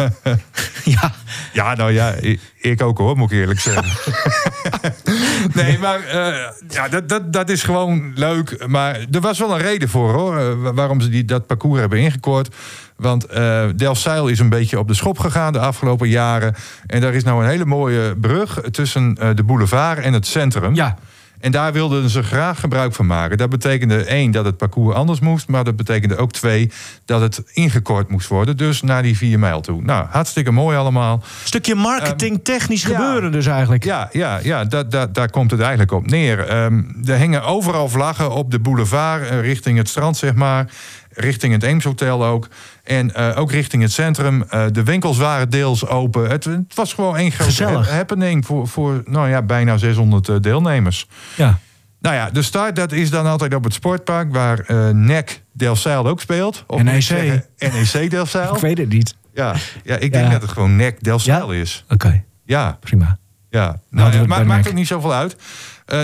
*laughs* ja. Ja, nou ja, ik, ik ook hoor, moet ik eerlijk zeggen. *laughs* *laughs* nee, maar eh, ja, dat, dat, dat is gewoon leuk. Maar er was wel een reden voor hoor, eh, wa- waarom ze die, dat parcours hebben ingekort. Want eh Delfzijl is een beetje op de schop gegaan de afgelopen jaren. En daar is nou een hele mooie brug tussen de boulevard en het centrum. Ja. En daar wilden ze graag gebruik van maken. Dat betekende één, dat het parcours anders moest. Maar dat betekende ook twee, dat het ingekort moest worden. Dus naar die vier mijl toe. Nou, hartstikke mooi allemaal. Stukje marketing technisch Ehm, ja. gebeuren dus eigenlijk. Ja, ja, ja dat, dat, daar komt het eigenlijk op neer. Ehm, er hingen overal vlaggen op de boulevard, eh, richting het strand, zeg maar. Richting het Eemshotel ook. En eh, ook richting het centrum. Eh, de winkels waren deels open. Het, het was gewoon één grote happening voor, voor nou ja, bijna 600 eh, deelnemers. Ja. Nou ja, de start dat is dan altijd op het sportpark... waar eh NEC Delfzijl ook speelt. Of NEC. zeggen NEC Delfzijl. *laughs* Ik weet het niet. Ja, ja, ik denk Ja. dat het gewoon NEC Delfzijl is. Oké, Ja, prima. ja. Nou, het het ma- maakt ook niet zoveel uit.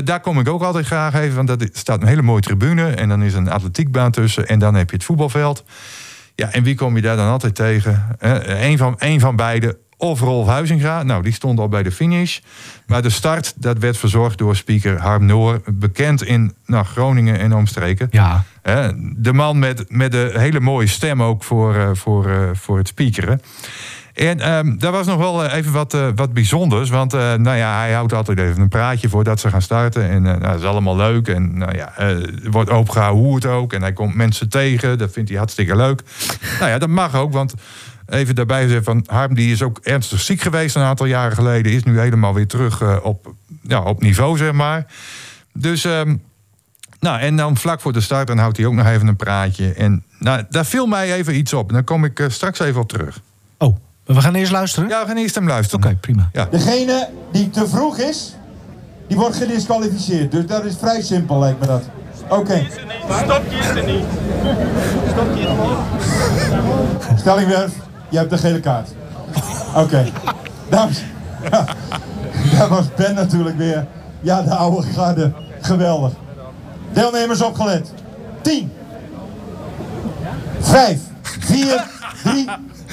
Daar kom ik ook altijd graag even, want er staat een hele mooie tribune... en dan is een atletiekbaan tussen en dan heb je het voetbalveld. Ja, en wie kom je daar dan altijd tegen? Eén van, één van beide, of Rolf Huizinga. Nou, die stond al bij de finish. Maar de start, dat werd verzorgd door speaker Harm Noor... bekend in nou, Groningen en omstreken. Ja, de man met, met de hele mooie stem ook voor, eh, voor, eh, voor het speakeren. En ehm, daar was nog wel eh, even wat, eh, wat bijzonders. Want eh, nou ja, hij houdt altijd even een praatje voordat ze gaan starten. En nou, dat is allemaal leuk. En nou ja, wordt het ook. En hij komt mensen tegen. Dat vindt hij hartstikke leuk. nou ja, dat mag ook. Want even daarbij gezegd van Harm, die is ook ernstig ziek geweest een aantal jaren geleden. Is nu helemaal weer terug op, ja, op niveau, zeg maar. Dus ehm, nou, en dan vlak voor de start, dan houdt hij ook nog even een praatje. En nou, daar viel mij even iets op. En daar kom ik straks even op terug. Oh, we gaan eerst luisteren? Ja, we gaan eerst hem luisteren. Oké, prima. Ja. Degene die te vroeg is, die wordt gedisqualificeerd. Dus dat is vrij simpel, lijkt me dat. Oké. Stopje is er niet. Stopje is er niet. Stellingwerf, je hebt de gele kaart. Oké. Dames. Ja, daar was Ben natuurlijk weer. Ja, de oude garde. Geweldig. Deelnemers opgelet. 10. 5, 4, 3,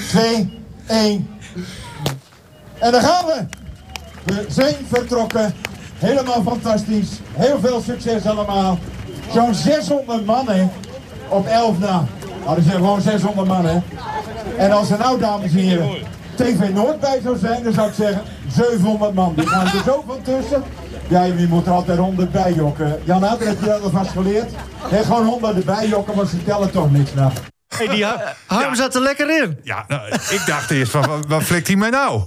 2, 1. En daar gaan we. We zijn vertrokken. Helemaal fantastisch. Heel veel succes allemaal. Zo'n 600 man hè, op 11 na. Nou, er zijn gewoon 600 man hè. En als er nou, dames en heren, TV Noord bij zou zijn, dan zou ik zeggen 700 man. Die gaan er zo van tussen. Ja, je moet er altijd 100 bij jokken. Jan, dat heb je dat alvast geleerd. Gewoon 100 erbij jokken, maar ze tellen toch niks na. Hey, die Ha- Harm zat er lekker in. Ja, nou, ik dacht eerst van, wat, wat flikt hij mij nou?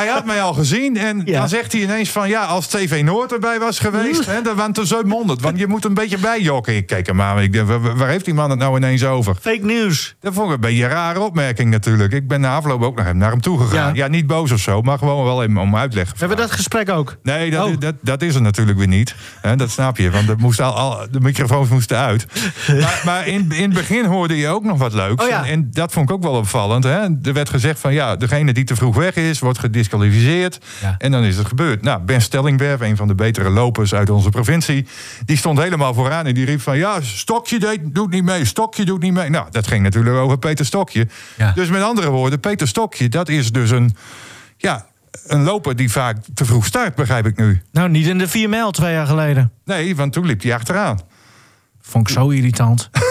Hij had mij al gezien en Ja. dan zegt hij ineens van... ja, als TV Noord erbij was geweest, hè, dan waren het 700. Want je moet een beetje bijjokken. Ik keek hem aan ik denk, waar, heeft die man het nou ineens over? Fake nieuws. Dat vond ik een beetje een rare opmerking natuurlijk. Ik ben na afloop ook nog even naar hem toe gegaan. Ja. Ja, niet boos of zo, maar gewoon wel even om uitleg We hebben dat gesprek ook. Nee, dat, Oh. dat, dat is er natuurlijk weer niet. Hè, dat snap je, want er moest al, al, de microfoons moesten uit. *laughs* Maar, maar in, in het begin hoorde je ook nog wat leuks. Oh ja. en, en dat vond ik ook wel opvallend. Hè. Er werd gezegd van ja, degene die te vroeg weg is, wordt gedisqualificeerd. Ja. En dan is het gebeurd. Nou, Ben Stellingwerf, een van de betere lopers uit onze provincie... die stond helemaal vooraan en die riep van... ja, Stokje deed, doet niet mee, Stokje doet niet mee. Nou, dat ging natuurlijk over Peter Stokje. Ja. Dus met andere woorden, Peter Stokje, dat is dus een... Ja, een loper die vaak te vroeg start, begrijp ik nu. Nou, niet in de 4 mijl twee jaar geleden. Nee, want toen liep hij achteraan. Vond ik zo irritant. *laughs*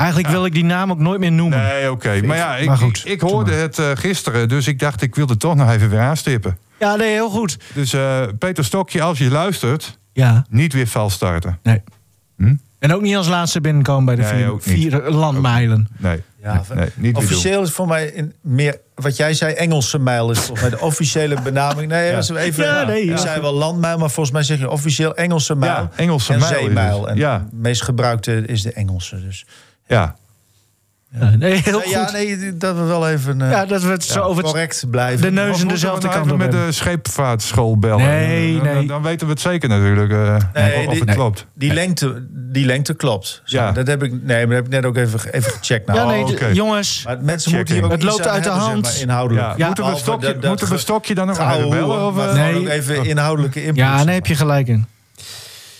Eigenlijk wil ik die naam ook nooit meer noemen. Nee, oké. Maar ja, ik, Maar goed, ik, ik hoorde het eh, gisteren, dus ik dacht ik wilde toch nog even weer aanstippen. Ja, nee, heel goed. Dus eh, Peter Stokje, als je luistert, Ja, niet weer vals starten. nee. Hm? En ook niet als laatste binnenkomen bij de Nee, vier, vier landmijlen. Nee, Ja, nee, nee, officieel is voor mij in meer wat jij zei Engelse mijl is volgens mij de officiële benaming. Nee, is even. Ja, nee, ja. Zei wel landmijl, maar volgens mij zeg je officieel Engelse mijl. Ja, Engelse en mijl zeemijl. het. En Ja. de meest gebruikte is de Engelse. Dus. Ja. Ja, nee, heel Ja, goed. ja, nee, dat we wel even eh, Ja, dat we het zo over het... correct blijven. de neus Of en moeten dezelfde we nou kant even op met hebben. de scheepvaartschool bellen. Nee, Dan- dan, nee. Dan weten we het zeker natuurlijk. eh, Nee, of die- het nee. klopt. Die lengte, die lengte klopt. Zo, Ja. Dat heb ik, nee, maar dat heb ik net ook even, even gecheckt. Nou, Ja, nee, Oh, oké. jongens. Maar mensen moeten hier ook Het iets loopt aan uit de hebben, zeg hand. maar, inhoudelijk. Ja, moeten, we Behalve stokje, dat- dat moeten we ge- Stokje dan nog even bellen? Of, maar eh, gewoon Nee. ook even inhoudelijke input. Ja, daar heb je gelijk in.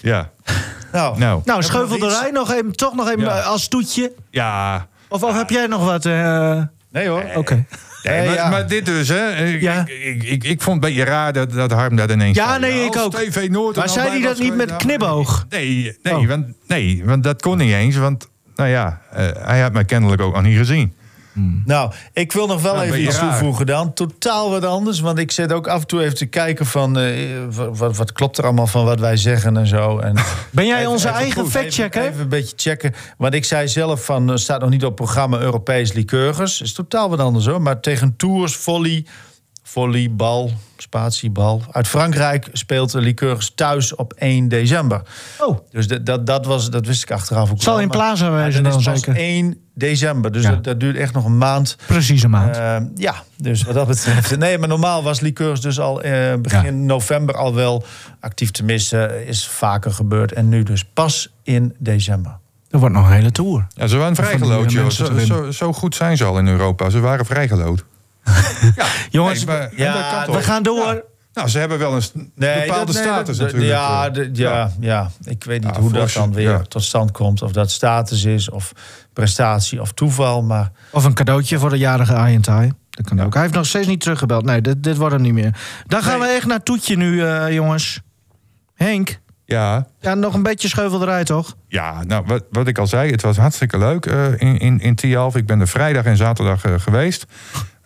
Ja, *laughs* Nou, nou. Nou, Hebben we nog scheuvelderij iets? nog even, toch nog even Ja. eh, als toetje. Ja. Of, of heb jij nog wat? eh, nee hoor. Oké. Nee, maar, ja. maar dit dus, hè. Ik, Ja. ik, ik, ik, ik vond het een beetje raar dat, dat Harm dat ineens Ja, zei. nee, ik als ook. TV Noord er Maar nou zei hij dat niet met nou, knipoog? Nee, nee, Oh. want, nee, want dat kon niet eens. Want, nou ja, eh, hij had mij kennelijk ook nog niet gezien. Nou, ik wil nog wel Nou, even iets raar. toevoegen dan. Totaal wat anders. Want ik zit ook af en toe even te kijken van... eh, wat, klopt er allemaal van wat wij zeggen en zo. En *laughs* Ben jij Even- onze even eigen factchecker? Even, even een beetje checken. Want ik zei zelf van, er staat nog niet op programma Europees Lycurgus. is totaal wat anders hoor. Maar tegen tours, volley, volleybal, spatiebal. Uit Frankrijk speelt de Liqueurs thuis op 1 december. Oh, Dus dat, dat, dat, was, dat wist ik achteraf ook zal wel, in Plaza wezen dat dan is pas zeker. 1 december, dus Ja. dat, dat duurt echt nog een maand. Precies een maand. Eh, ja, dus wat dat betreft. Nee, maar normaal was Liqueurs dus al eh, begin Ja. november al wel actief te missen. Is vaker gebeurd. En nu dus pas in december. er wordt nog een hele tour. Ja, ze waren vrijgelood, eh, Zo, zo, zo goed zijn ze al in Europa. Ze waren vrijgelood. *laughs* ja, Jongens, nee, maar- ja, we gaan door. Ja. Nou, ze hebben wel een bepaalde dat- nee, status dat- natuurlijk. Ja, de- ja, ja, ik weet niet Ja, hoe dat dan weer ja. tot stand komt. Of dat status is, of prestatie, of toeval. Maar Of een cadeautje voor de jarige Ayentai. Dat kan ook. Hij heeft nog steeds niet teruggebeld. Nee, dit, dit wordt hem niet meer. Dan gaan we echt naar Toetje nu, eh, jongens. Henk, Ja, ja, nog een beetje scheuvelderij, toch? ja nou, wat, wat ik al zei, het was hartstikke leuk eh, in, in, in Tialf. Ik ben er vrijdag en zaterdag eh, geweest.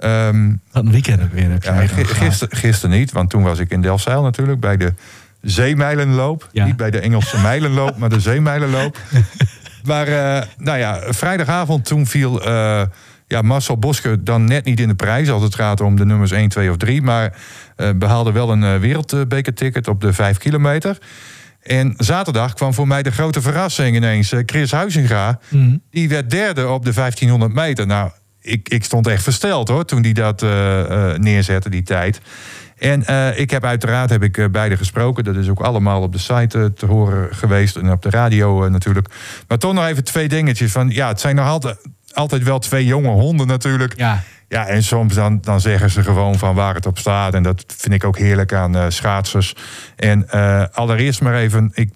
Ehm, Wat een weekend ook weer. Heb ja, gisteren, gisteren niet, want toen was ik in Delfzijl natuurlijk... bij de zeemijlenloop. Ja. Niet bij de Engelse mijlenloop, maar de zeemijlenloop. *laughs* Maar eh, nou ja, vrijdagavond toen viel eh, ja, Marcel Boske dan net niet in de prijs... als het gaat om de nummers 1, 2 of 3. Maar eh, behaalde wel een wereldbekerticket op de 5 kilometer. En zaterdag kwam voor mij de grote verrassing ineens. Chris Huizinga, Mhm. die werd derde op de 1500 meter. Nou, ik, ik stond echt versteld hoor, toen hij dat eh, eh, neerzette, die tijd. En eh, ik heb uiteraard heb ik, eh, beide gesproken. Dat is ook allemaal op de site te horen geweest en op de radio natuurlijk. Maar toch nog even twee dingetjes. Van, ja, het zijn nog altijd, altijd wel twee jonge honden natuurlijk. Ja. Ja, en soms dan, dan zeggen ze gewoon van waar het op staat. En dat vind ik ook heerlijk aan schaatsers. En allereerst maar even... Ik,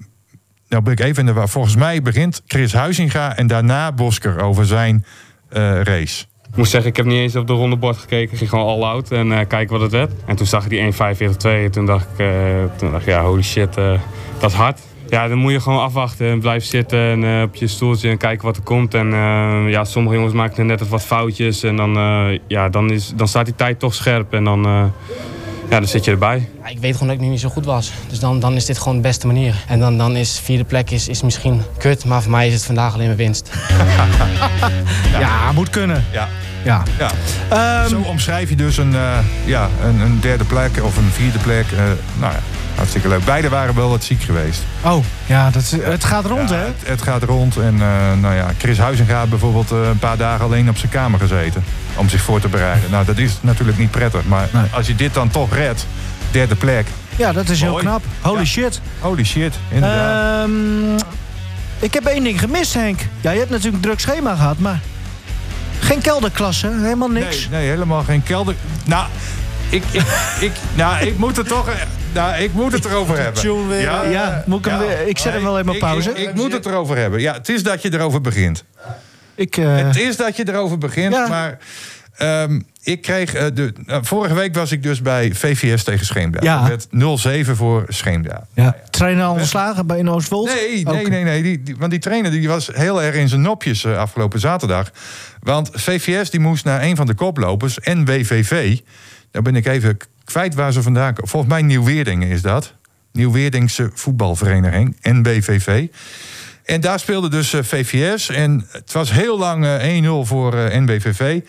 nou ben ik even in de. Volgens mij begint Chris Huizinga en daarna Bosker over zijn race. Ik moet zeggen, ik heb niet eens op de rondebord gekeken. Ik ging gewoon all out en eh kijken wat het werd. En toen zag ik die 1.45.2 en toen dacht ik, eh, toen dacht ik ja, holy shit, eh, dat is hard. Ja, dan moet je gewoon afwachten en blijven zitten en op je stoeltje en kijken wat er komt. En ja, sommige jongens maken net wat foutjes en dan, ja, dan, is, dan staat die tijd toch scherp en dan, ja, dan zit je erbij. Ja, ik weet gewoon dat ik nu niet zo goed was. Dus dan, dan is dit gewoon de beste manier. En dan, dan is vierde plek is, is misschien kut, maar voor mij is het vandaag alleen maar winst. *laughs* Ja, moet kunnen. Ja. Ja. Ja. Ehm, Zo omschrijf je dus een, eh, ja, een, een derde plek of een vierde plek. Eh, nou ja, hartstikke leuk. Beide waren wel wat ziek geweest. oh, ja, dat, het gaat rond, Ja, hè? Het, het gaat rond. En eh, nou ja, Chris Huizinga heeft bijvoorbeeld een paar dagen alleen op zijn kamer gezeten. Om zich voor te bereiden. Nou, dat is natuurlijk niet prettig. Maar Nee. als je dit dan toch redt, derde plek. Ja, dat is heel Mooi. knap. Holy Ja. shit. Holy shit, inderdaad. Ehm, ik heb één ding gemist, Henk. Ja, je hebt natuurlijk een druk schema gehad, maar... Geen kelderklasse, helemaal niks. Nee, nee, helemaal geen kelder. Nou, ik, ik, ik, nou, ik moet het toch... Nou, ik moet het erover hebben. weer, Ja, Ja, moet ik, hem weer- ik zet hem wel even op pauze. Ik, ik, moet het erover hebben. Ja, het is dat je erover begint. Ik, eh, Het is dat je erover begint, Ja. maar... ehm, ik kreeg... eh, de, nou, vorige week was ik dus bij VVS tegen Scheemda. Ja. Werd 0-7 voor Scheemda. ja. Trainer al ontslagen bij in Oostwold? Nee, nee, nee, nee. Die, die- want die trainer die was heel erg in zijn nopjes eh, afgelopen zaterdag. Want VVS die moest naar een van de koplopers, NWVV. Daar ben ik even kwijt waar ze vandaan komen. Volgens mij Nieuw-Weerdingen is dat. Nieuw-Weerdingse voetbalvereniging, NWVV. En daar speelde dus eh, VVS. En het was heel lang eh, 1-0 voor eh, NWVV.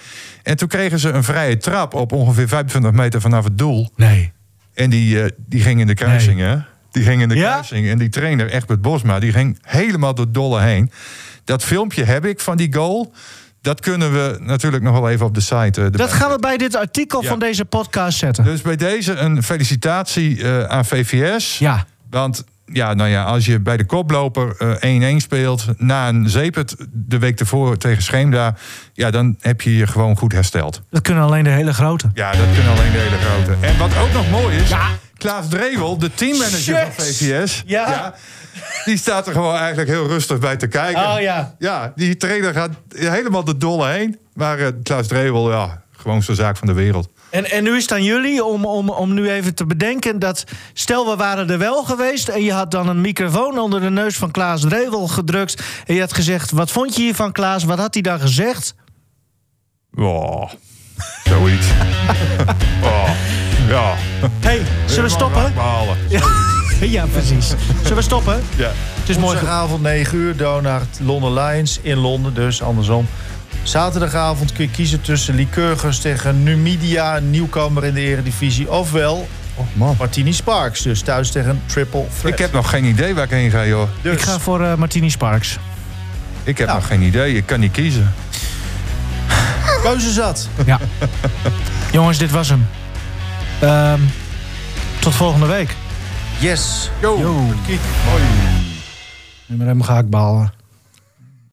En toen kregen ze een vrije trap op ongeveer 25 meter vanaf het doel. Nee. En die, eh, die ging in de kruising, hè? Die ging in de Ja? kruising. En die trainer, Egbert Bosma, die ging helemaal door dolle heen. Dat filmpje heb ik van die goal. Dat kunnen we natuurlijk nog wel even op de site. eh, Dat gaan we bij dit artikel Ja. van deze podcast zetten. Dus bij deze een felicitatie eh, aan VVS. Ja. Want ja, nou ja, als je bij de koploper eh, 1-1 speelt... na een zeepert de week ervoor tegen Scheemda... ja, dan heb je je gewoon goed hersteld. Dat kunnen alleen de hele grote. Ja, dat kunnen alleen de hele grote. En wat ook nog mooi is... Klaas Drevel, de teammanager van. VVS... Ja. die staat er gewoon eigenlijk heel rustig bij te kijken. Oh ja. Ja, die trainer gaat helemaal de dolle heen. Maar eh, Klaas Drevel, ja, gewoon zo'n zaak van de wereld. En, en nu is het aan jullie om, om, om nu even te bedenken dat... stel, we waren er wel geweest en je had dan een microfoon onder de neus van Klaas Drevel gedrukt... en je had gezegd, wat vond je hiervan, Klaas? Wat had hij dan gezegd? Oh, zoiets. *laughs* oh, ja. hey, zullen we stoppen? Behalen. Ja, precies. Zullen we stoppen? Ja. Het is mooi. ge- Woensdagavond 9 uur, Donard, Londen Lions in Londen, dus andersom. Zaterdagavond kun je kiezen tussen Lycurgus tegen Numidia, een nieuwkomer in de eredivisie. Ofwel man. Martini Sparks, dus thuis tegen Triple Threat. Ik heb nog geen idee waar ik heen ga, joh. Dus, Ik ga voor eh, Martini Sparks. Ik heb Nou. nog geen idee. Ik kan niet kiezen. keuze zat. Ja. Jongens, dit was hem. Ehm, tot volgende week. Yes. Yo. Yo. Kiek. Nu maar hem gehaktballen.